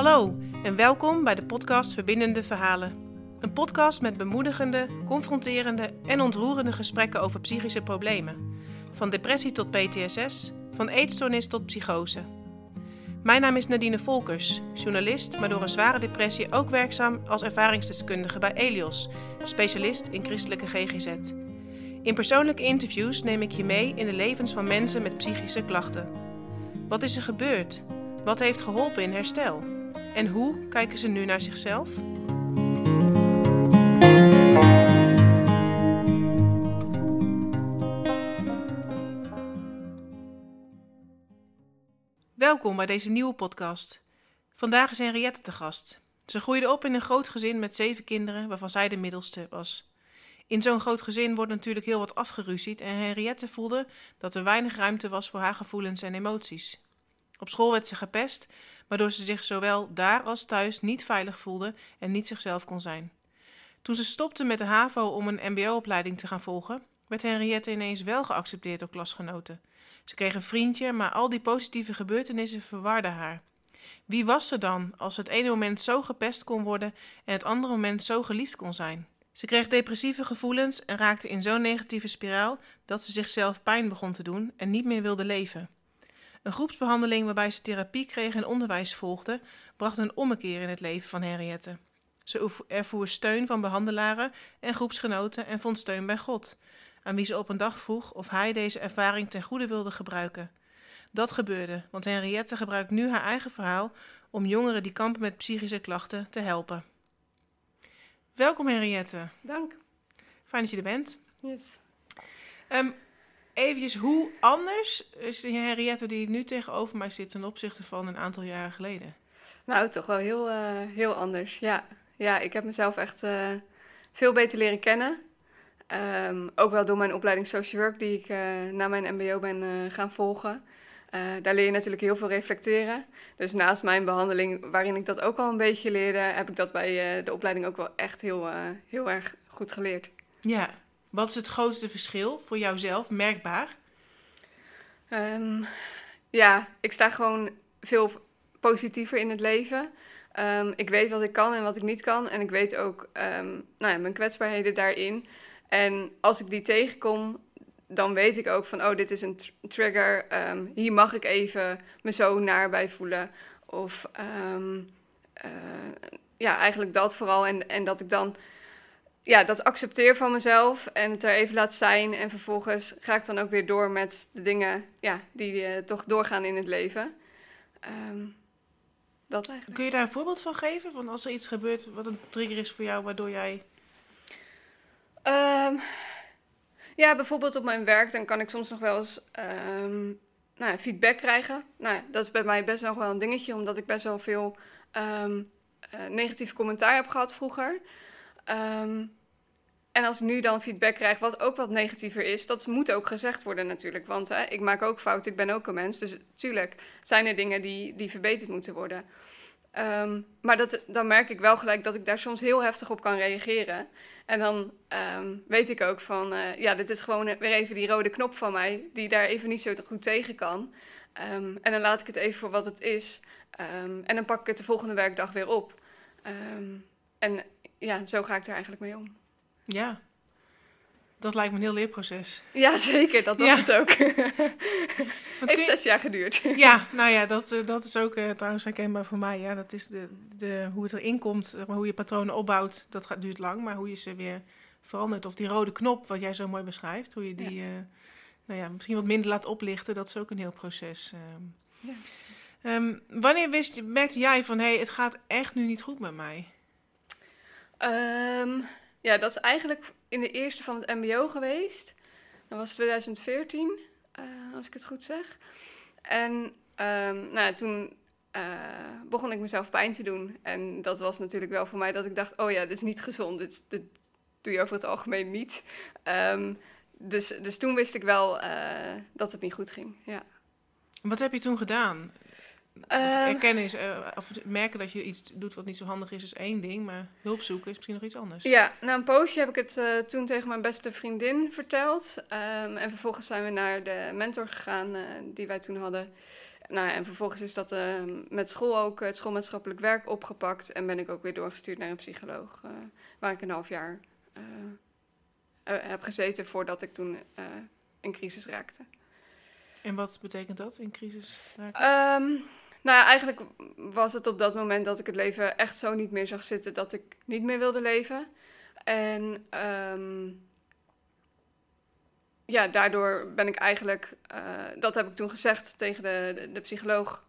Hallo en welkom bij de podcast Verbindende Verhalen. Een podcast met bemoedigende, confronterende en ontroerende gesprekken over psychische problemen. Van depressie tot PTSS, van eetstoornis tot psychose. Mijn naam is Nadine Volkers, journalist, maar door een zware depressie ook werkzaam als ervaringsdeskundige bij Elios, specialist in christelijke GGZ. In persoonlijke interviews neem ik je mee in de levens van mensen met psychische klachten. Wat is er gebeurd? Wat heeft geholpen in herstel? En hoe kijken ze nu naar zichzelf? Welkom bij deze nieuwe podcast. Vandaag is Henriette te gast. Ze groeide op in een groot gezin met zeven kinderen, waarvan zij de middelste was. In zo'n groot gezin wordt natuurlijk heel wat afgeruzied en Henriette voelde dat er weinig ruimte was voor haar gevoelens en emoties. Op school werd ze gepest, waardoor ze zich zowel daar als thuis niet veilig voelde en niet zichzelf kon zijn. Toen ze stopte met de HAVO om een MBO-opleiding te gaan volgen, werd Henriette ineens wel geaccepteerd door klasgenoten. Ze kreeg een vriendje, maar al die positieve gebeurtenissen verwarden haar. Wie was ze dan als ze het ene moment zo gepest kon worden en het andere moment zo geliefd kon zijn? Ze kreeg depressieve gevoelens en raakte in zo'n negatieve spiraal dat ze zichzelf pijn begon te doen en niet meer wilde leven. Een groepsbehandeling waarbij ze therapie kreeg en onderwijs volgde, bracht een ommekeer in het leven van Henriette. Ze ervoer steun van behandelaren en groepsgenoten en vond steun bij God, aan wie ze op een dag vroeg of hij deze ervaring ten goede wilde gebruiken. Dat gebeurde, want Henriette gebruikt nu haar eigen verhaal om jongeren die kampen met psychische klachten te helpen. Welkom Henriette. Dank. Fijn dat je er bent. Yes. Um, eventjes, hoe anders is de Henriette die nu tegenover mij zit ten opzichte van een aantal jaren geleden? Nou, toch wel heel, uh, heel anders, ja. Ja, ik heb mezelf echt uh, veel beter leren kennen. Um, ook wel door mijn opleiding social work die ik uh, na mijn mbo ben gaan volgen. daar leer je natuurlijk heel veel reflecteren. Dus naast mijn behandeling, waarin ik dat ook al een beetje leerde, heb ik dat bij de opleiding ook wel echt heel, heel erg goed geleerd. Ja, wat is het grootste verschil voor jouzelf, merkbaar? Um, ja, ik sta gewoon veel positiever in het leven. Um, ik weet wat ik kan en wat ik niet kan. En ik weet ook um, nou ja, mijn kwetsbaarheden daarin. En als ik die tegenkom, dan weet ik ook van, oh, dit is een tr trigger. hier mag ik even me zo naar bij voelen. Of uh, ja, eigenlijk dat vooral. En, en dat ik dan ja, dat accepteer van mezelf en het er even laat zijn. En vervolgens ga ik dan ook weer door met de dingen ja, die uh, toch doorgaan in het leven. Um, dat eigenlijk. Kun je daar een voorbeeld van geven? Van als er iets gebeurt wat een trigger is voor jou, waardoor jij. Um, ja, bijvoorbeeld op mijn werk, dan kan ik soms nog wel eens um, nou, feedback krijgen. Nou, dat is bij mij best nog wel een dingetje, omdat ik best wel veel uh, negatief commentaar heb gehad vroeger. Um, en als ik nu dan feedback krijg wat ook wat negatiever is, dat moet ook gezegd worden natuurlijk. Want hè, ik maak ook fouten, ik ben ook een mens. Dus tuurlijk zijn er dingen die, die verbeterd moeten worden. Um, maar dat, dan merk ik wel gelijk dat ik daar soms heel heftig op kan reageren. En dan um, weet ik ook van, uh, ja, dit is gewoon weer even die rode knop van mij, die daar even niet zo goed tegen kan. En dan laat ik het even voor wat het is. en dan pak ik het de volgende werkdag weer op. en ja, zo ga ik er eigenlijk mee om. Ja, dat lijkt me een heel leerproces. Ja, zeker. Dat was het ook. Het heeft zes jaar geduurd. Ja, nou ja, dat, uh, dat is ook uh, trouwens herkenbaar voor mij. Ja, dat is de, de, hoe het erin komt, hoe je patronen opbouwt, dat gaat, duurt lang. Maar hoe je ze weer verandert, of die rode knop, wat jij zo mooi beschrijft, hoe je die ja. uh, nou ja, misschien wat minder laat oplichten, dat is ook een heel proces. Um, ja, um, wanneer wist, merkte jij van, hé, hey, het gaat echt nu niet goed met mij? Um, ja, dat is eigenlijk in de eerste van het MBO geweest. Dat was 2014, uh, eh, als ik het goed zeg. En um, nou, toen uh, begon ik mezelf pijn te doen. En dat was natuurlijk wel voor mij dat ik dacht: oh ja, dit is niet gezond. Dit, doe je over het algemeen niet. Um, dus, dus toen wist ik wel uh, dat het niet goed ging. Ja. Wat heb je toen gedaan? Uh, erkennen is, uh, of merken dat je iets doet wat niet zo handig is, is één ding. Maar hulp zoeken is misschien nog iets anders. Ja, na een poosje heb ik het uh, toen tegen mijn beste vriendin verteld. Um, en vervolgens zijn we naar de mentor gegaan die wij toen hadden. nou ja, en vervolgens is dat eh, met school ook, het schoolmaatschappelijk werk opgepakt. En ben ik ook weer doorgestuurd naar een psycholoog, waar ik een half jaar heb gezeten voordat ik toen in crisis raakte. En wat betekent dat, in crisis? Um, nou ja, eigenlijk was het op dat moment dat ik het leven echt zo niet meer zag zitten dat ik niet meer wilde leven. En um, ja, daardoor ben ik eigenlijk, uh, dat heb ik toen gezegd tegen de, de, psycholoog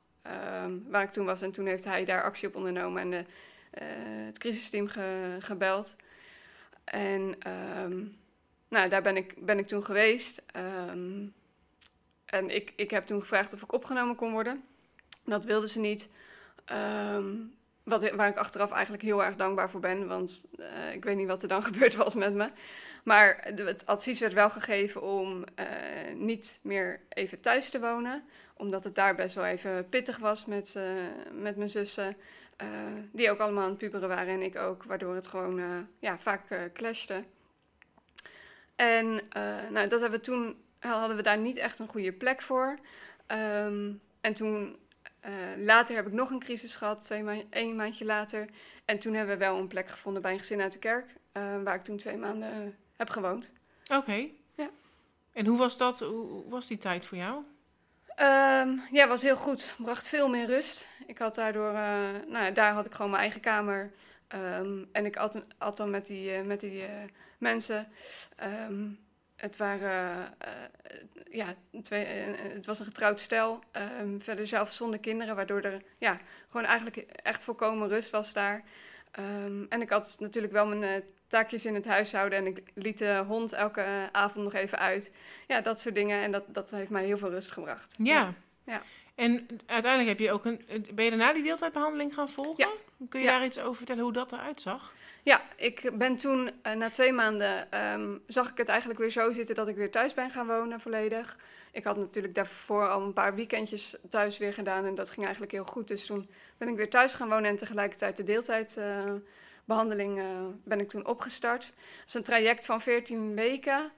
um, waar ik toen was. En toen heeft hij daar actie op ondernomen en de, uh, het crisisteam ge, gebeld. En um, nou, daar ben ik, ben ik toen geweest. En ik, ik heb toen gevraagd of ik opgenomen kon worden. Dat wilden ze niet. Um, wat, waar ik achteraf eigenlijk heel erg dankbaar voor ben, want uh, ik weet niet wat er dan gebeurd was met me. Maar het advies werd wel gegeven om uh, niet meer even thuis te wonen, omdat het daar best wel even pittig was met, uh, met mijn zussen, die ook allemaal aan het puberen waren en ik ook, waardoor het gewoon ja, vaak clashte. En nou, dat hebben we toen, hadden we daar niet echt een goede plek voor. Um, en toen uh, later heb ik nog een crisis gehad, twee ma één maandje later. En toen hebben we wel een plek gevonden bij een gezin uit de kerk, uh, waar ik toen twee maanden uh, heb gewoond. Oké. Okay. Ja. En hoe was dat? Hoe was die tijd voor jou? Um, ja, was heel goed. Bracht veel meer rust. Ik had daardoor, nou, daar had ik gewoon mijn eigen kamer. Um, en ik at, at dan met die, met die mensen. Um, het waren, uh, ja, twee, uh, het was een getrouwd stel. Um, verder zelf zonder kinderen, waardoor er ja, gewoon eigenlijk echt volkomen rust was daar. Um, en ik had natuurlijk wel mijn uh, taakjes in het huishouden en ik liet de hond elke avond nog even uit. Ja, dat soort dingen. En dat, dat heeft mij heel veel rust gebracht. Ja. ja. ja. En uiteindelijk heb je ook een. Ben je daarna die deeltijdbehandeling gaan volgen? Ja. Kun je ja. daar iets over vertellen hoe dat eruit zag? Ja, ik ben toen uh, na twee maanden um, zag ik het eigenlijk weer zo zitten dat ik weer thuis ben gaan wonen volledig. Ik had natuurlijk daarvoor al een paar weekendjes thuis weer gedaan en dat ging eigenlijk heel goed. Dus toen ben ik weer thuis gaan wonen en tegelijkertijd de deeltijdbehandeling uh, ben ik toen opgestart. Het is een traject van 14 weken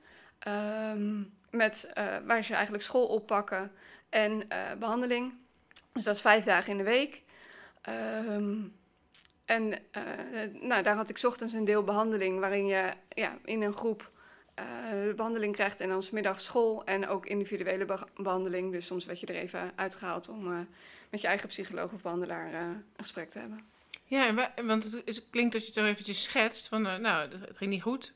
um, met, uh, waar ze eigenlijk school oppakken en behandeling. Dus dat is vijf dagen in de week. Um, en uh, nou, daar had ik ochtends een deel behandeling waarin je ja, in een groep uh, de behandeling krijgt en dan smiddag school en ook individuele be behandeling. Dus soms werd je er even uitgehaald om uh, met je eigen psycholoog of behandelaar een gesprek te hebben. Ja, en wa- want het, is, klinkt als je het zo eventjes schetst van nou, het ging niet goed.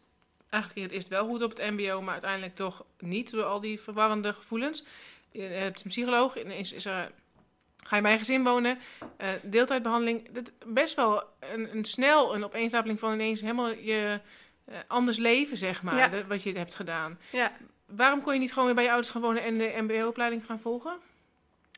Eigenlijk ging het eerst wel goed op het mbo, maar uiteindelijk toch niet door al die verwarrende gevoelens. Je hebt een psycholoog, ineens is er ga je bij een gezin wonen, uh, deeltijdbehandeling, dat best wel een, een snel een opeenstapeling van ineens helemaal je uh, anders leven, zeg maar, ja. de, wat je hebt gedaan. Ja. Waarom kon je niet gewoon weer bij je ouders gaan wonen en de MBO-opleiding gaan volgen?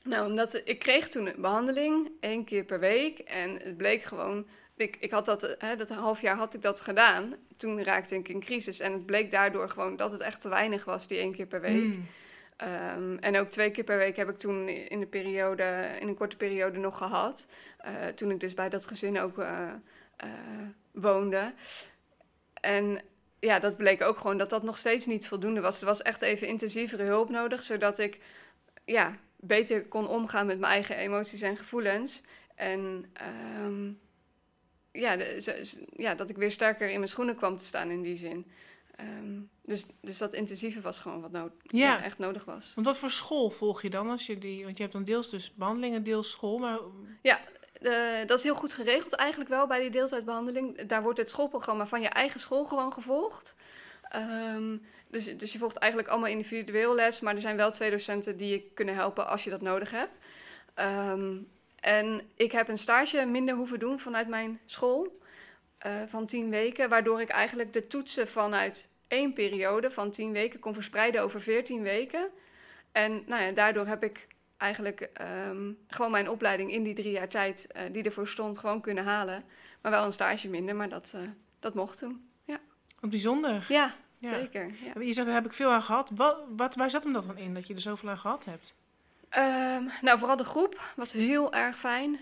Nou, omdat ik kreeg toen een behandeling, één keer per week, en het bleek gewoon, ik, ik had dat, hè, dat half jaar had ik dat gedaan, toen raakte ik in crisis en het bleek daardoor gewoon dat het echt te weinig was, die één keer per week. Hmm. Um, en ook twee keer per week heb ik toen in, de periode, in een korte periode nog gehad. Uh, toen ik dus bij dat gezin ook uh, uh, woonde. En ja, dat bleek ook gewoon dat dat nog steeds niet voldoende was. Er was echt even intensievere hulp nodig, zodat ik ja, beter kon omgaan met mijn eigen emoties en gevoelens. En um, ja, ja, dat ik weer sterker in mijn schoenen kwam te staan in die zin. Um, dus, dus dat intensieve was gewoon wat no ja. ja, echt nodig was. Want wat voor school volg je dan als je die... Want je hebt dan deels dus behandelingen, deels school, maar... Ja, uh, dat is heel goed geregeld eigenlijk wel bij die deeltijdbehandeling. Daar wordt het schoolprogramma van je eigen school gewoon gevolgd. Um, dus, dus je volgt eigenlijk allemaal individueel les, maar er zijn wel twee docenten die je kunnen helpen als je dat nodig hebt. Um, en ik heb een stage minder hoeven doen vanuit mijn school. Uh, van tien weken, waardoor ik eigenlijk de toetsen vanuit één periode van tien weken kon verspreiden over veertien weken. En nou ja, daardoor heb ik eigenlijk um, gewoon mijn opleiding in die drie jaar tijd uh, die ervoor stond, gewoon kunnen halen. Maar wel een stage minder, maar dat, uh, dat mocht toen. Ja. Wat bijzonder. Ja, ja. zeker. Ja. Je zegt, daar heb ik veel aan gehad. Wat, wat, waar zat hem dat dan in, dat je er zoveel aan gehad hebt? Um, nou, vooral de groep was heel erg fijn.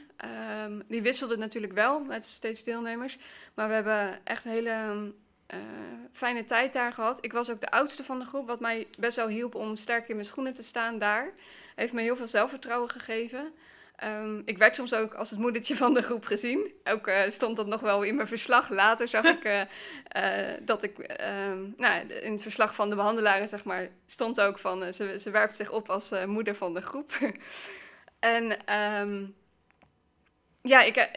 Um, die wisselde natuurlijk wel met steeds deelnemers. Maar we hebben echt hele uh, fijne tijd daar gehad. Ik was ook de oudste van de groep, wat mij best wel hielp om sterk in mijn schoenen te staan daar. heeft me heel veel zelfvertrouwen gegeven. Ehm, ik werd soms ook als het moedertje van de groep gezien. Ook uh, stond dat nog wel in mijn verslag. Later zag ik uh, dat ik, ehm, nou, in het verslag van de behandelaren, zeg maar, stond ook van ze, ze werpt zich op als moeder van de groep. en um, ja, ik,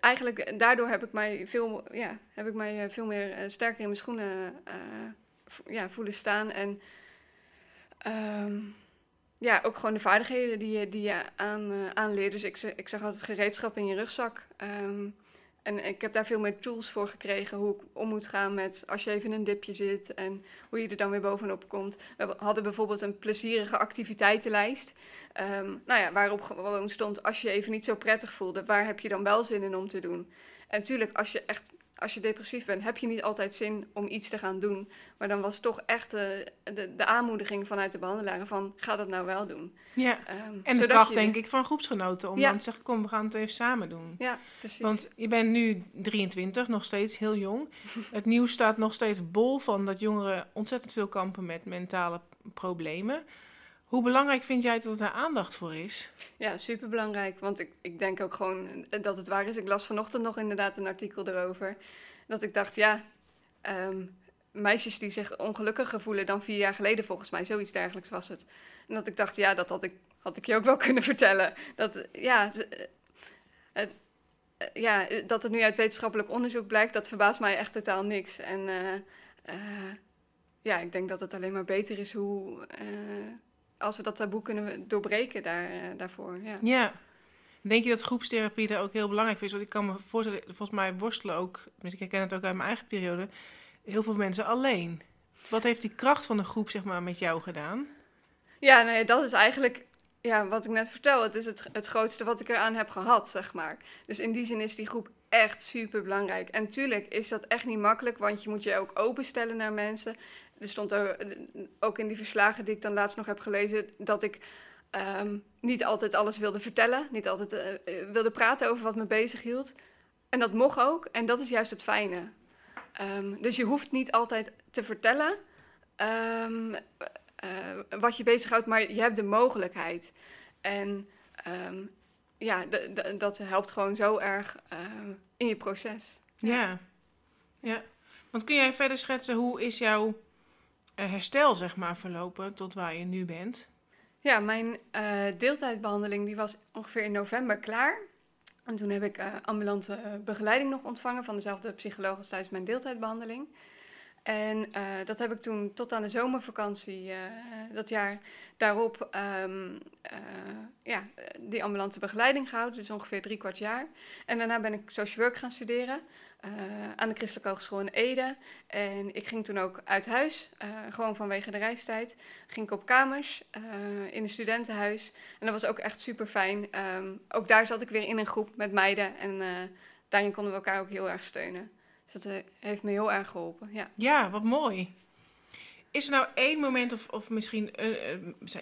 eigenlijk daardoor heb ik mij veel, ja, heb ik mij veel meer sterker in mijn schoenen ja, voelen staan. En ja, ook gewoon de vaardigheden die je, die je aan, aanleert. Dus ik, ik zag altijd gereedschap in je rugzak. Um, en ik heb daar veel meer tools voor gekregen. Hoe ik om moet gaan met als je even in een dipje zit. En hoe je er dan weer bovenop komt. We hadden bijvoorbeeld een plezierige activiteitenlijst. Um, nou ja, waarop gewoon stond als je even niet zo prettig voelde. Waar heb je dan wel zin in om te doen? En natuurlijk, als je echt als je depressief bent, heb je niet altijd zin om iets te gaan doen. Maar dan was toch echt de, de, de aanmoediging vanuit de behandelaren van, ga dat nou wel doen. Ja, um, en de kracht denk ik van groepsgenoten om dan te zeggen, kom, we gaan het even samen doen. Ja, precies. Want je bent nu 23, nog steeds heel jong. het nieuws staat nog steeds bol van dat jongeren ontzettend veel kampen met mentale problemen. Hoe belangrijk vind jij dat er aandacht voor is? Ja, superbelangrijk. Want ik, ik denk ook gewoon dat het waar is. Ik las vanochtend nog inderdaad een artikel erover. Dat ik dacht, ja, um, meisjes die zich ongelukkiger voelen dan vier jaar geleden, volgens mij, zoiets dergelijks was het. En dat ik dacht, ja, dat had ik, had ik je ook wel kunnen vertellen. Dat, ja, het, ja, dat het nu uit wetenschappelijk onderzoek blijkt, dat verbaast mij echt totaal niks. En ja, ik denk dat het alleen maar beter is hoe. Als we dat taboe kunnen doorbreken daar, uh, daarvoor. Ja. ja. Denk je dat groepstherapie daar ook heel belangrijk is? Want ik kan me voorstellen, volgens mij worstelen ook, ik herken het ook uit mijn eigen periode, heel veel mensen alleen. Wat heeft die kracht van de groep zeg maar, met jou gedaan? Ja, nee, dat is eigenlijk ja, wat ik net vertel. Het is het, het grootste wat ik eraan heb gehad, zeg maar. Dus in die zin is die groep echt super belangrijk. En tuurlijk is dat echt niet makkelijk, want je moet je ook openstellen naar mensen er stond ook in die verslagen die ik dan laatst nog heb gelezen, dat ik um, niet altijd alles wilde vertellen, niet altijd uh, wilde praten over wat me bezig hield. En dat mocht ook, en dat is juist het fijne. Um, dus je hoeft niet altijd te vertellen uh, wat je bezighoudt, maar je hebt de mogelijkheid. En ja, dat helpt gewoon zo erg in je proces. Ja. ja, want kun jij verder schetsen hoe is jouw eh, herstel zeg maar, verlopen tot waar je nu bent? Ja, mijn uh, deeltijdbehandeling die was ongeveer in november klaar. En toen heb ik uh, ambulante begeleiding nog ontvangen van dezelfde psycholoog als tijdens mijn deeltijdbehandeling. En dat heb ik toen tot aan de zomervakantie dat jaar daarop um, ja, die ambulante begeleiding gehouden, dus ongeveer drie kwart jaar. En daarna ben ik social work gaan studeren. Uh, aan de Christelijke Hogeschool in Ede. En ik ging toen ook uit huis, uh, gewoon vanwege de reistijd. Ging ik op kamers uh, in een studentenhuis. En dat was ook echt super fijn. Um, ook daar zat ik weer in een groep met meiden. En daarin konden we elkaar ook heel erg steunen. Dus dat heeft me heel erg geholpen. Ja, ja wat mooi. Is er nou één moment of, of misschien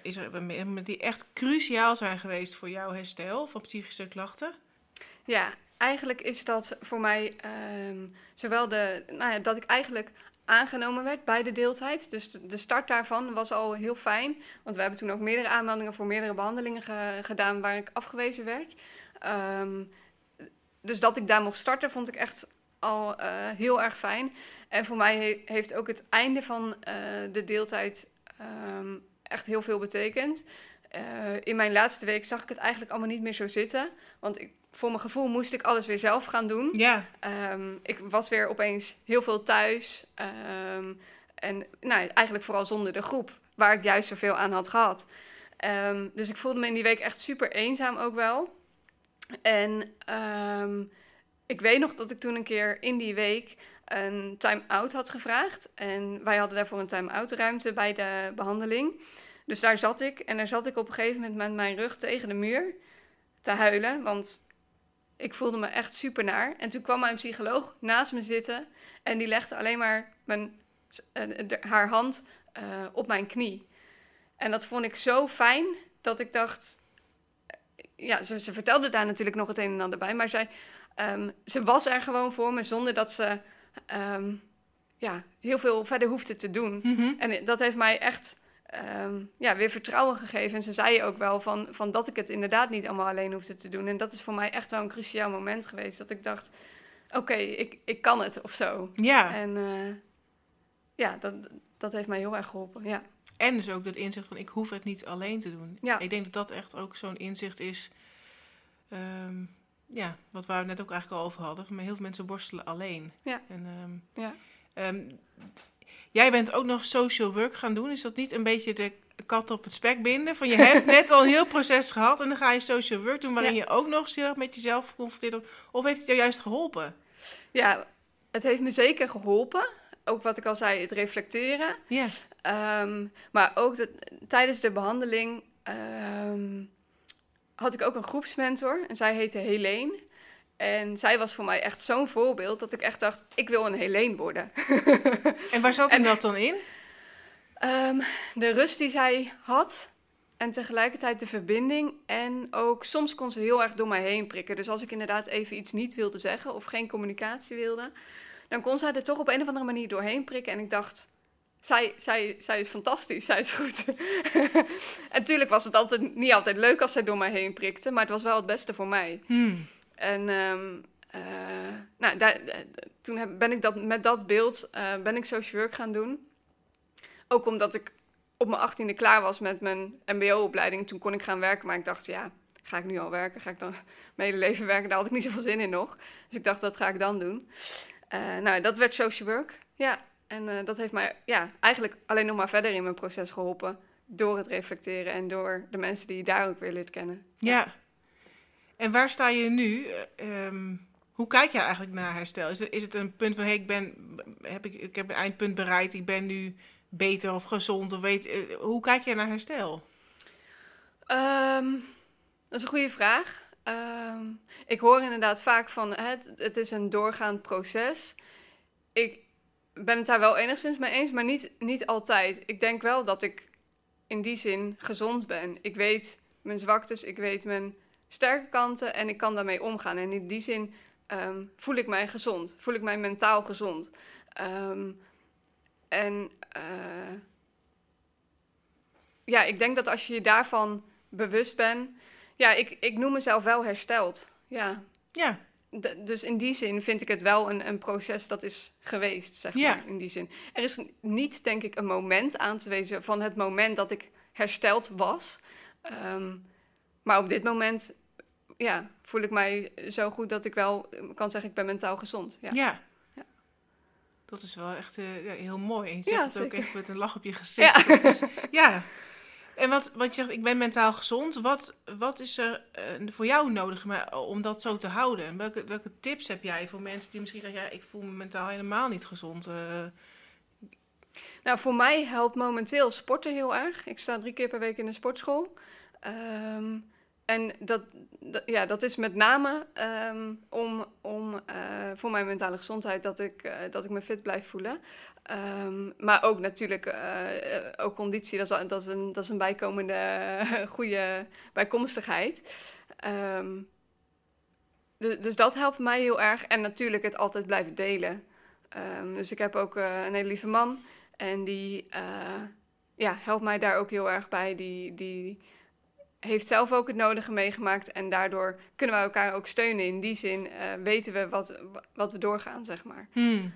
is er een moment die echt cruciaal zijn geweest voor jouw herstel van psychische klachten? Ja, eigenlijk is dat voor mij um, zowel de, nou ja, dat ik eigenlijk aangenomen werd bij de deeltijd. Dus de, start daarvan was al heel fijn. Want we hebben toen ook meerdere aanmeldingen voor meerdere behandelingen ge, gedaan waar ik afgewezen werd. Um, dus dat ik daar mocht starten vond ik echt al uh, heel erg fijn. En voor mij he, heeft ook het einde van uh, de deeltijd um, echt heel veel betekend. Uh, in mijn laatste week zag ik het eigenlijk allemaal niet meer zo zitten. Want ik voor mijn gevoel moest ik alles weer zelf gaan doen. Ja. Um, ik was weer opeens heel veel thuis. Um, en nou, eigenlijk vooral zonder de groep, waar ik juist zoveel aan had gehad. Um, dus ik voelde me in die week echt super eenzaam ook wel. En ik weet nog dat ik toen een keer in die week een time-out had gevraagd. En wij hadden daarvoor een time-out ruimte bij de behandeling. Dus daar zat ik. En daar zat ik op een gegeven moment met mijn rug tegen de muur te huilen. Want ik voelde me echt super naar. En toen kwam mijn psycholoog naast me zitten en die legde alleen maar mijn, uh, haar hand uh, op mijn knie. En dat vond ik zo fijn dat ik dacht. Ja, ze, ze vertelde daar natuurlijk nog het een en ander bij, maar zij, um, ze was er gewoon voor me zonder dat ze um, ja, heel veel verder hoefde te doen. Mm -hmm. En dat heeft mij echt ehm, ja, weer vertrouwen gegeven. En ze zei ook wel van, van dat ik het inderdaad niet allemaal alleen hoefde te doen. En dat is voor mij echt wel een cruciaal moment geweest. Dat ik dacht, oké, ik, ik kan het of zo. Ja, En eh, ja, dat, dat heeft mij heel erg geholpen. Ja, en dus ook dat inzicht van ik hoef het niet alleen te doen. Ja. Ik denk dat dat echt ook zo'n inzicht is. ehm, ja, wat we net ook eigenlijk al over hadden. Van heel veel mensen worstelen alleen. Ja. En, ehm, ja. Jij bent ook nog social work gaan doen. Is dat niet een beetje de kat op het spek binden? Van je hebt net al een heel proces gehad en dan ga je social work doen waarin Ja. je ook nog heel erg met jezelf geconfronteerd wordt. Of heeft het jou juist geholpen? ja, het heeft me zeker geholpen. Ook wat ik al zei, het reflecteren. Ja. Ehm, maar ook dat, tijdens de behandeling ehm, had ik ook een groepsmentor. En zij heette Helene. En zij was voor mij echt zo'n voorbeeld dat ik echt dacht, ik wil een Helene worden. En waar zat hem dat dan in? Ehm, de rust die zij had en tegelijkertijd de verbinding. En ook soms kon ze heel erg door mij heen prikken. Dus als ik inderdaad even iets niet wilde zeggen of geen communicatie wilde, dan kon zij er toch op een of andere manier doorheen prikken. En ik dacht, zij, zij, zij is fantastisch, zij is goed. en natuurlijk was het altijd, niet altijd leuk als zij door mij heen prikte, maar het was wel het beste voor mij. Hmm. En ehm, eh, nou, eh, toen ben ik dat, met dat beeld eh, ben ik social work gaan doen. Ook omdat ik op mijn achttiende klaar was met mijn mbo-opleiding. Toen kon ik gaan werken, maar ik dacht, ja, ga ik nu al werken? Ga ik dan mijn hele leven werken? Daar had ik niet zoveel zin in nog. Dus ik dacht, dat ga ik dan doen. Nou, dat werd social work, ja. En dat heeft mij ja, eigenlijk alleen nog maar verder in mijn proces geholpen. Door het reflecteren en door de mensen die je daar ook weer leert kennen. Ja. En waar sta je nu? Eh, ehm, hoe kijk je eigenlijk naar herstel? Is het, is het een punt van, hey, ik, ben, heb ik, ik heb een eindpunt bereikt, ik ben nu beter of gezond? Of weet, eh, hoe kijk je naar herstel? Ehm, dat is een goede vraag. Ehm, ik hoor inderdaad vaak van het, het is een doorgaand proces. Ik ben het daar wel enigszins mee eens, maar niet, niet altijd. Ik denk wel dat ik in die zin gezond ben. Ik weet mijn zwaktes, ik weet mijn sterke kanten en ik kan daarmee omgaan. En in die zin ehm, voel ik mij gezond, voel ik mij mentaal gezond. Ehm, en eh, ja, ik denk dat als je je daarvan bewust bent. Ja, ik, ik noem mezelf wel hersteld. Ja. Ja, D- dus in die zin vind ik het wel een, een proces dat is geweest, zeg Ja. maar. In die zin. Er is niet, denk ik, een moment aan te wezen van het moment dat ik hersteld was. Ehm, maar op dit moment, ja, voel ik mij zo goed dat ik wel eh, kan zeggen, ik ben mentaal gezond. Ja. ja. Ja. Dat is wel echt eh, heel mooi. En je Ja, zegt het ook echt met een lach op je gezicht. Ja. Dat is- ja. En wat, wat je zegt, ik ben mentaal gezond. Wat, wat is er eh, voor jou nodig maar, om dat zo te houden? En Welke, welke tips heb jij voor mensen die misschien zeggen... ja, ik voel me mentaal helemaal niet gezond. eh, Nou, voor mij helpt momenteel sporten heel erg. Ik sta drie keer per week in een sportschool. Ehm, en dat, ja, dat is met name ehm, om, om eh, voor mijn mentale gezondheid dat ik, eh, dat ik me fit blijf voelen. Ehm, maar ook natuurlijk eh, ook conditie, dat is, dat is, een, dat is een bijkomende goede bijkomstigheid. Ehm, du- dus dat helpt mij heel erg. En natuurlijk het altijd blijven delen. Dus ik heb ook een hele lieve man. En die ja, helpt mij daar ook heel erg bij. Die, die heeft zelf ook het nodige meegemaakt. En daardoor kunnen we elkaar ook steunen. In die zin eh, weten we wat, wat we doorgaan, zeg maar. hmm.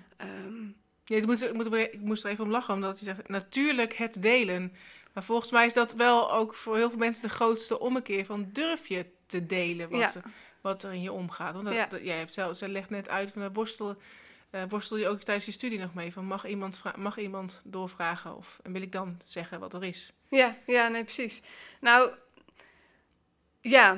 Ja, ik, moet, ik, moest er even om lachen, omdat je zegt natuurlijk het delen. Maar volgens mij is dat wel ook voor heel veel mensen de grootste ommekeer van durf je te delen wat, Ja. er- wat er in je omgaat. Want dat, Ja. dat- jij hebt zelf, ze legt net uit van dat worstel, eh, worstel je ook tijdens je studie nog mee. Van mag iemand, mag iemand doorvragen of en wil ik dan zeggen wat er is? ja, ja, nee, precies. Nou, ja.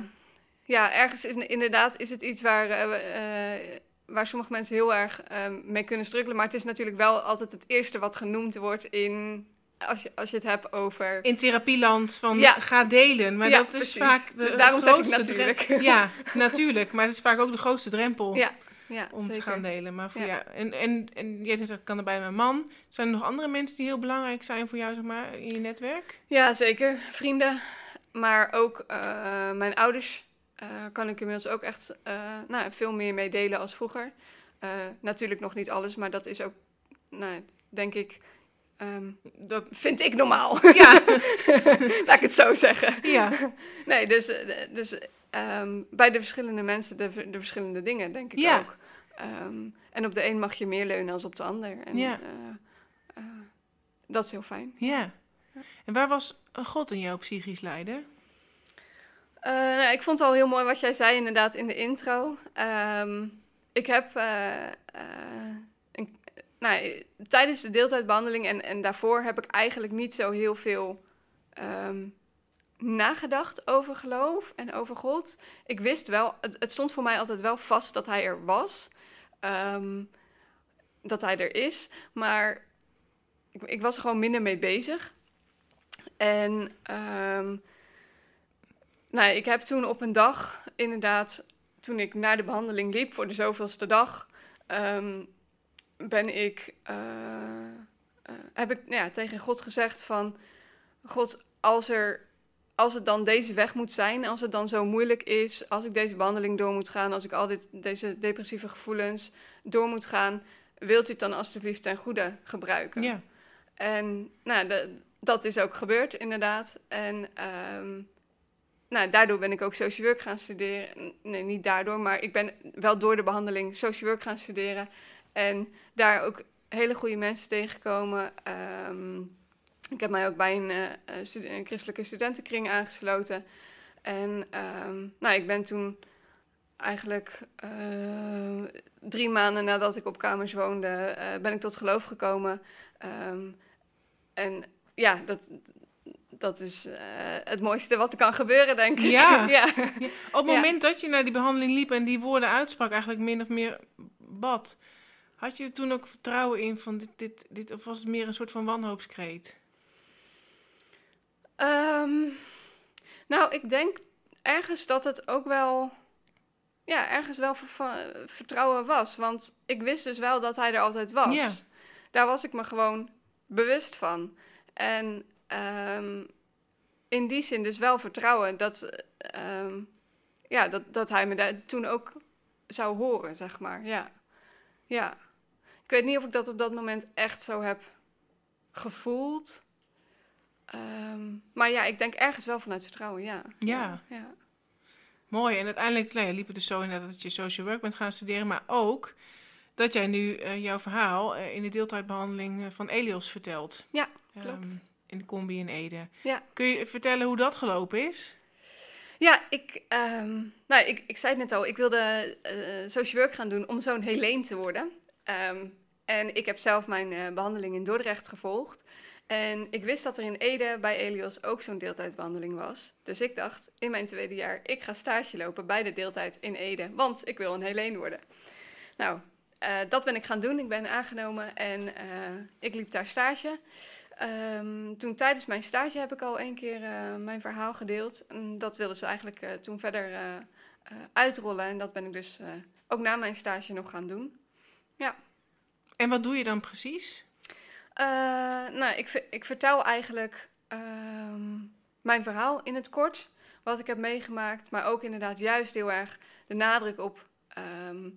Ja, ergens is inderdaad is het iets waar, eh, eh, waar sommige mensen heel erg eh, mee kunnen struggelen. Maar het is natuurlijk wel altijd het eerste wat genoemd wordt in... Als je, als je het hebt over... In therapieland van Ja. ga delen, maar Ja, dat is precies. vaak de Dus daarom zeg ik natuurlijk. Ja, natuurlijk. Maar het is vaak ook de grootste drempel. Ja, ja om zeker. te gaan delen. Maar voor jou, en, en, en jij zegt, ik kan erbij mijn man. Zijn er nog andere mensen die heel belangrijk zijn voor jou, zeg maar, in je netwerk? Ja, zeker. Vrienden, maar ook eh, mijn ouders eh, kan ik inmiddels ook echt eh, nou, veel meer mee delen als vroeger. Natuurlijk nog niet alles, maar dat is ook, nou, denk ik, ehm, Dat, vind ik normaal. ja, Laat ik het zo zeggen. ja, Nee, dus, dus ehm, bij de verschillende mensen de, de verschillende dingen, denk ik Ja. ook. Ehm, en op de een mag je meer leunen als op de ander. En, Ja. dat is heel fijn. ja. En waar was God in jouw psychisch lijden? Eh, nou, ik vond het al heel mooi wat jij zei inderdaad in de intro. Ehm, ik heb eh, eh, nou, tijdens de deeltijdbehandeling en, en daarvoor heb ik eigenlijk niet zo heel veel ehm, nagedacht over geloof en over God. Ik wist wel, het, het stond voor mij altijd wel vast dat hij er was. Ehm, dat hij er is. Maar ik, ik was er gewoon minder mee bezig. En ehm, nou, ik heb toen op een dag, inderdaad, toen ik naar de behandeling liep voor de zoveelste dag, ehm, ben ik, eh, eh, heb ik nou ja, tegen God gezegd van, God, als, er, als het dan deze weg moet zijn, als het dan zo moeilijk is, als ik deze behandeling door moet gaan, als ik al dit, deze depressieve gevoelens door moet gaan, wilt u het dan alstublieft ten goede gebruiken? Ja, En nou, de- dat is ook gebeurd, inderdaad. En ehm, nou, daardoor ben ik ook social work gaan studeren. Nee, niet daardoor, maar ik ben wel door de behandeling social work gaan studeren. En daar ook hele goede mensen tegengekomen. Ehm, ik heb mij ook bij een, eh, eh, christelijke studentenkring aangesloten. En ehm, nou, ik ben toen eigenlijk eh, drie maanden nadat ik op kamers woonde, ben ik tot geloof gekomen. En ja, dat, dat is eh, het mooiste wat er kan gebeuren, denk ik. Ja. ja. Ja, Op het Ja. moment dat je naar die behandeling liep en die woorden uitsprak, eigenlijk min of meer bad, had je er toen ook vertrouwen in van dit, dit, dit of was het meer een soort van wanhoopskreet? Ehm, nou, ik denk ergens dat het ook wel, ja, ergens wel vertrouwen was. Want ik wist dus wel dat hij er altijd was. Daar was ik me gewoon bewust van. En ehm, in die zin dus wel vertrouwen dat, ehm, ja, dat, dat hij me daar toen ook zou horen, zeg maar. Ja. ja. Ik weet niet of ik dat op dat moment echt zo heb gevoeld. Ehm, maar ja, ik denk ergens wel vanuit vertrouwen, ja. Ja. ja. Mooi. En uiteindelijk nou ja, liep het dus zo inderdaad dat je social work bent gaan studeren, maar ook dat jij nu eh, jouw verhaal eh, in de deeltijdbehandeling eh, van Elios vertelt. Ja, klopt. Ehm, in de combi in Ede. Ja. Kun je vertellen hoe dat gelopen is? Ja, ik, ehm, nou, ik, ik zei het net al, ik wilde eh social work gaan doen om zo'n Helene te worden. Ehm, en ik heb zelf mijn eh, behandeling in Dordrecht gevolgd. En ik wist dat er in Ede bij Elios ook zo'n deeltijdbehandeling was. Dus ik dacht, in mijn tweede jaar, ik ga stage lopen bij de deeltijd in Ede. Want ik wil een Helene worden. Nou, eh, dat ben ik gaan doen. Ik ben aangenomen en ik liep daar stage. Ehm, toen tijdens mijn stage heb ik al één keer eh, mijn verhaal gedeeld. En dat wilden ze eigenlijk eh, toen verder eh, uitrollen. En dat ben ik dus ook na mijn stage nog gaan doen. En wat doe je dan precies? Nou, ik, ik vertel eigenlijk ehm, mijn verhaal in het kort. Wat ik heb meegemaakt. Maar ook inderdaad juist heel erg de nadruk op... ehm,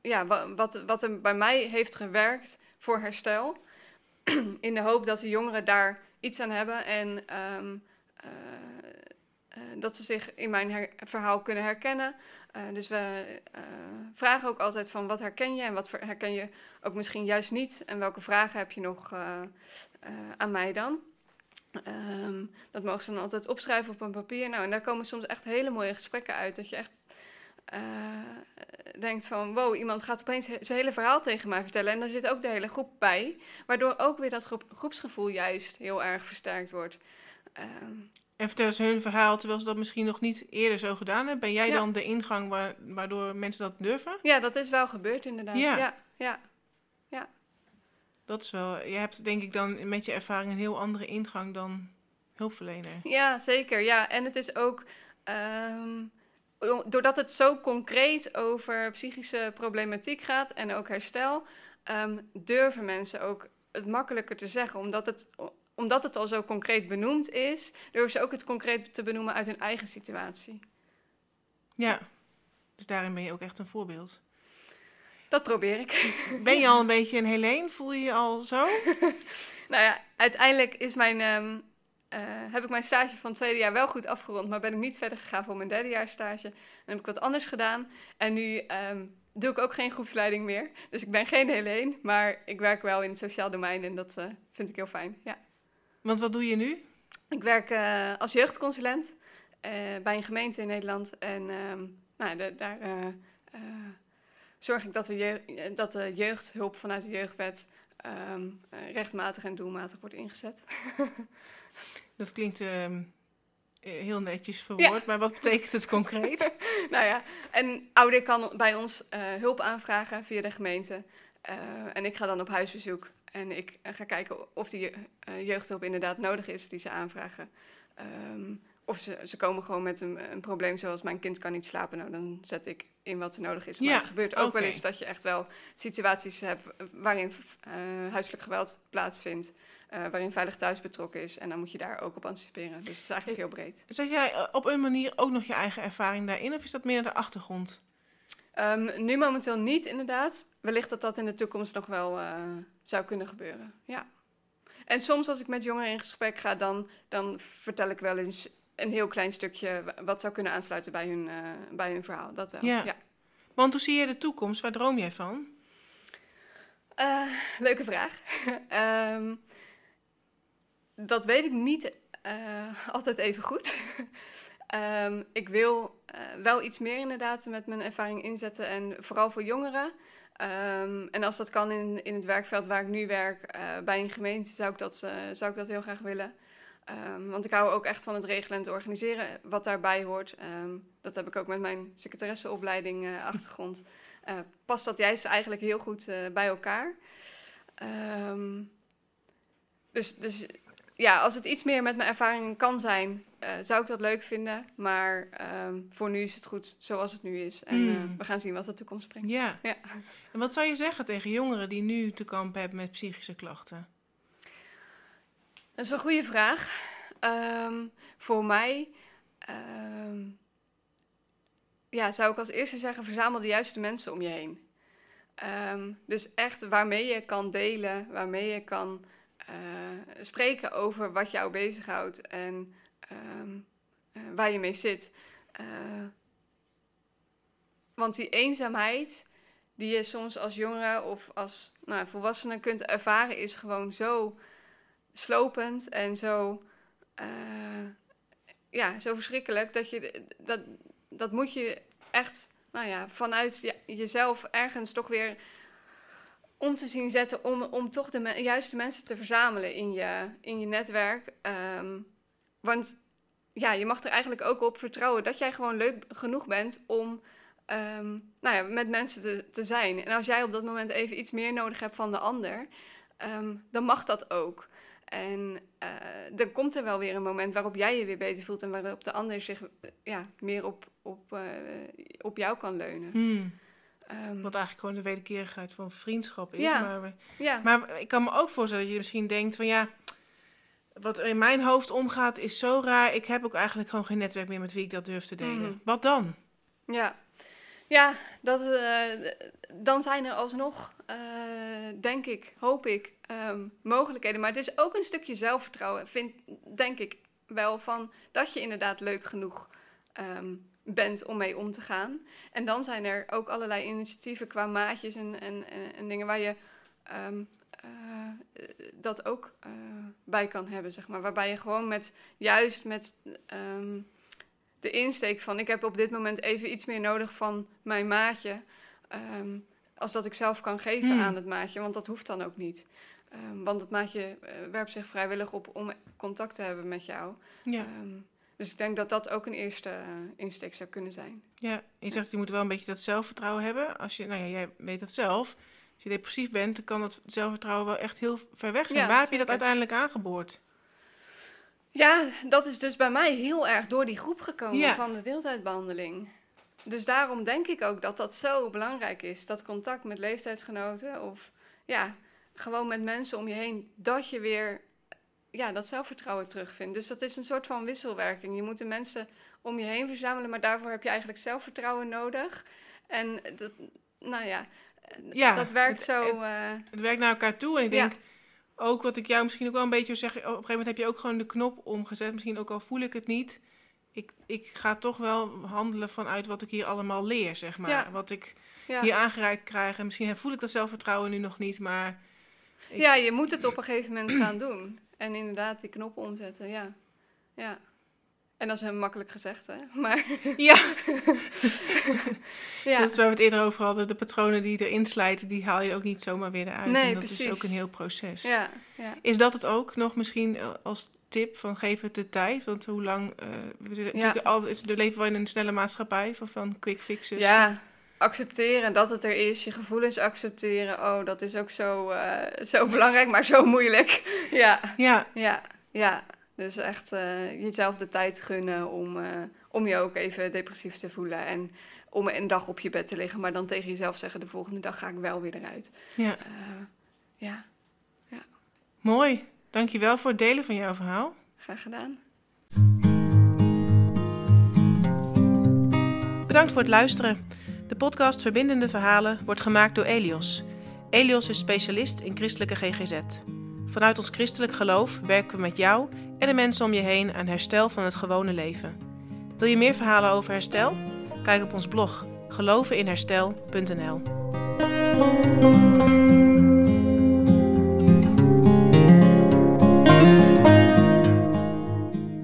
ja, wa- wat, wat er bij mij heeft gewerkt voor herstel. in de hoop dat de jongeren daar iets aan hebben. En ehm, eh, eh, dat ze zich in mijn verhaal kunnen herkennen. Eh, dus we vragen ook altijd van wat herken je en wat herken je ook misschien juist niet. En welke vragen heb je nog aan mij dan? Ehm, dat mogen ze dan altijd opschrijven op een papier. Nou, en daar komen soms echt hele mooie gesprekken uit. Dat je echt eh, denkt van, wow, iemand gaat opeens he- zijn hele verhaal tegen mij vertellen. En daar zit ook de hele groep bij. Waardoor ook weer dat groep, groepsgevoel juist heel erg versterkt wordt. Ehm, En vertellen ze hun verhaal terwijl ze dat misschien nog niet eerder zo gedaan hebben. Ben jij Ja. dan de ingang waar, waardoor mensen dat durven? ja, dat is wel gebeurd inderdaad. Ja. ja, ja. Dat is wel, je hebt denk ik dan met je ervaring een heel andere ingang dan hulpverlener. Ja, zeker. Ja, en het is ook. ehm, doordat het zo concreet over psychische problematiek gaat en ook herstel, ehm, durven mensen ook het makkelijker te zeggen. Omdat het, omdat het al zo concreet benoemd is, durven ze ook het concreet te benoemen uit hun eigen situatie. Ja, dus daarin ben je ook echt een voorbeeld. Dat probeer ik. Ben je al een beetje een Helene? Voel je je al zo? nou ja, uiteindelijk is mijn, ehm, eh, heb ik mijn stage van het tweede jaar wel goed afgerond, maar ben ik niet verder gegaan voor mijn derde jaar stage. Dan heb ik wat anders gedaan. En nu ehm, doe ik ook geen groepsleiding meer. Dus ik ben geen Helene, maar ik werk wel in het sociaal domein en dat eh, vind ik heel fijn. Ja. Want wat doe je nu? Ik werk uh, als jeugdconsulent bij een gemeente in Nederland. En ehm, nou, de, daar zorg ik dat de, jeugd, dat de jeugdhulp vanuit de jeugdwet um, rechtmatig en doelmatig wordt ingezet. dat klinkt ehm, heel netjes verwoord, maar wat betekent het concreet? nou ja, een ouder kan bij ons uh, hulp aanvragen via de gemeente. Uh, en ik ga dan op huisbezoek en ik ga kijken of die jeugdhulp inderdaad nodig is die ze aanvragen. Um, of ze, ze komen gewoon met een, een, probleem zoals mijn kind kan niet slapen. Nou, dan zet ik in wat er nodig is. Maar ja, het gebeurt ook wel eens dat je echt wel situaties hebt waarin uh, huiselijk geweld plaatsvindt. Uh, waarin veilig thuis betrokken is. En dan moet je daar ook op anticiperen. Dus het is eigenlijk heel breed. Zet jij eh, op een manier ook nog je eigen ervaring daarin? Of is dat meer de achtergrond? Um, nu momenteel niet, inderdaad. Wellicht dat dat in de toekomst nog wel uh, zou kunnen gebeuren. Ja. En soms als ik met jongeren in gesprek ga, dan, dan vertel ik wel eens een heel klein stukje wat zou kunnen aansluiten bij hun, uh, bij hun verhaal. Dat wel. Ja. Want hoe zie je de toekomst? Waar droom jij van? Uh, leuke vraag. um, dat weet ik niet uh, altijd even goed. um, ik wil wel iets meer inderdaad met mijn ervaring inzetten en vooral voor jongeren. Um, en als dat kan in, in het werkveld waar ik nu werk, bij een gemeente, zou ik dat, zou ik dat heel graag willen. Um, want ik hou ook echt van het regelen en het organiseren wat daarbij hoort. Um, dat heb ik ook met mijn secretaresseopleiding uh, achtergrond. Uh, past dat juist eigenlijk heel goed uh, bij elkaar. Um, dus, dus ja, als het iets meer met mijn ervaringen kan zijn, zou ik dat leuk vinden. Maar voor nu is het goed zoals het nu is. En mm. we gaan zien wat de toekomst brengt. Ja. ja. En wat zou je zeggen tegen jongeren die nu te kampen hebben met psychische klachten? Dat is een goede vraag. Um, voor mij um, ja, zou ik als eerste zeggen: verzamel de juiste mensen om je heen. Um, dus echt waarmee je kan delen, waarmee je kan uh, spreken over wat jou bezighoudt en uh, waar je mee zit. Uh, want die eenzaamheid die je soms als jongere of als nou, volwassene kunt ervaren, is gewoon zo slopend en zo, uh, ja, zo verschrikkelijk dat je dat, dat moet je echt nou ja, vanuit jezelf ergens toch weer om te zien zetten om, om toch de juiste mensen te verzamelen in je, in je netwerk. Um, want ja, je mag er eigenlijk ook op vertrouwen dat jij gewoon leuk genoeg bent om um, nou ja, met mensen te, te zijn. En als jij op dat moment even iets meer nodig hebt van de ander, um, dan mag dat ook. En uh, dan komt er wel weer een moment waarop jij je weer beter voelt en waarop de ander zich ja, meer op, op, uh, op jou kan leunen. Hmm. Um, Wat eigenlijk gewoon de wederkerigheid van vriendschap is. Ja. Maar, ja. maar ik kan me ook voorstellen dat je misschien denkt van ja, wat in mijn hoofd omgaat is zo raar. Ik heb ook eigenlijk gewoon geen netwerk meer met wie ik dat durf te delen. Mm. Wat dan? Ja, ja dat, uh, dan zijn er alsnog, uh, denk ik, hoop ik, um, mogelijkheden. Maar het is ook een stukje zelfvertrouwen, vind, denk ik wel, van dat je inderdaad leuk genoeg um, bent om mee om te gaan. En dan zijn er ook allerlei initiatieven qua maatjes en, en, en, dingen waar je um, uh, dat ook bij kan hebben, zeg maar. Waarbij je gewoon met, juist met de insteek van... ik heb op dit moment even iets meer nodig van mijn maatje... Um, als dat ik zelf kan geven hmm. aan het maatje, want dat hoeft dan ook niet. Um, want het maatje uh, werpt zich vrijwillig op om contact te hebben met jou. Ja. Um, dus ik denk dat dat ook een eerste uh, insteek zou kunnen zijn. Ja, je zegt je moet wel een beetje dat zelfvertrouwen hebben. Als je, nou ja, jij weet dat zelf. Als je depressief bent, dan kan dat zelfvertrouwen wel echt heel ver weg zijn. Ja, Waar heb je dat uiteindelijk aangeboord? Ja, dat is dus bij mij heel erg door die groep gekomen ja. van de deeltijdbehandeling. Dus daarom denk ik ook dat dat zo belangrijk is. Dat contact met leeftijdsgenoten of ja, gewoon met mensen om je heen. Dat je weer ja, dat zelfvertrouwen terugvindt. Dus dat is een soort van wisselwerking. Je moet de mensen om je heen verzamelen, maar daarvoor heb je eigenlijk zelfvertrouwen nodig. En dat, nou ja, Ja, dat werkt het- zo. het- eh, Het werkt naar elkaar toe. En ik Ja. Ook wat ik jou misschien ook wel een beetje zeggen. Op een gegeven moment heb je ook gewoon de knop omgezet. Misschien ook al voel ik het niet. Ik, ik ga toch wel handelen vanuit wat ik hier allemaal leer, zeg maar. Ja. Wat ik ja. hier aangereikt krijg. En misschien voel ik dat zelfvertrouwen nu nog niet, maar... ik- ja, je moet het op een gegeven moment gaan doen. En inderdaad die knop omzetten, ja. ja. En dat is heel makkelijk gezegd, hè. Maar Ja, ja, dat is waar we het eerder over hadden. De patronen die erin slijten, die haal je ook niet zomaar weer eruit. Nee, en dat is ook een heel proces. ja, ja. Is dat het ook nog misschien eh, als tip van geef het de tijd? Want hoe lang... eh we, natuurlijk al, we leven wel in een snelle maatschappij van, van quick fixes. ja, accepteren dat het er is, je gevoelens accepteren. Oh, dat is ook zo, eh, zo belangrijk, maar zo moeilijk. ja, Ja, ja, ja. Dus echt eh, jezelf de tijd gunnen om, eh, om je ook even depressief te voelen. En om een dag op je bed te liggen, maar dan tegen jezelf zeggen: de volgende dag ga ik wel weer eruit. ja. Eh, ja, Mooi. Dankjewel voor het delen van jouw verhaal. graag gedaan. Bedankt voor het luisteren. De podcast Verbindende Verhalen wordt gemaakt door Elios. Elios is specialist in christelijke GGZ. Vanuit ons christelijk geloof werken we met jou en de mensen om je heen aan herstel van het gewone leven. Wil je meer verhalen over herstel? Kijk op ons blog geloveninherstel.nl.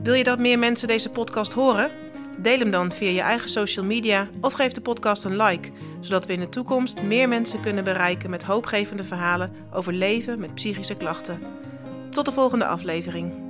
Wil je dat meer mensen deze podcast horen? Deel hem dan via je eigen social media of geef de podcast een like, zodat we in de toekomst meer mensen kunnen bereiken met hoopgevende verhalen over leven met psychische klachten. Tot de volgende aflevering.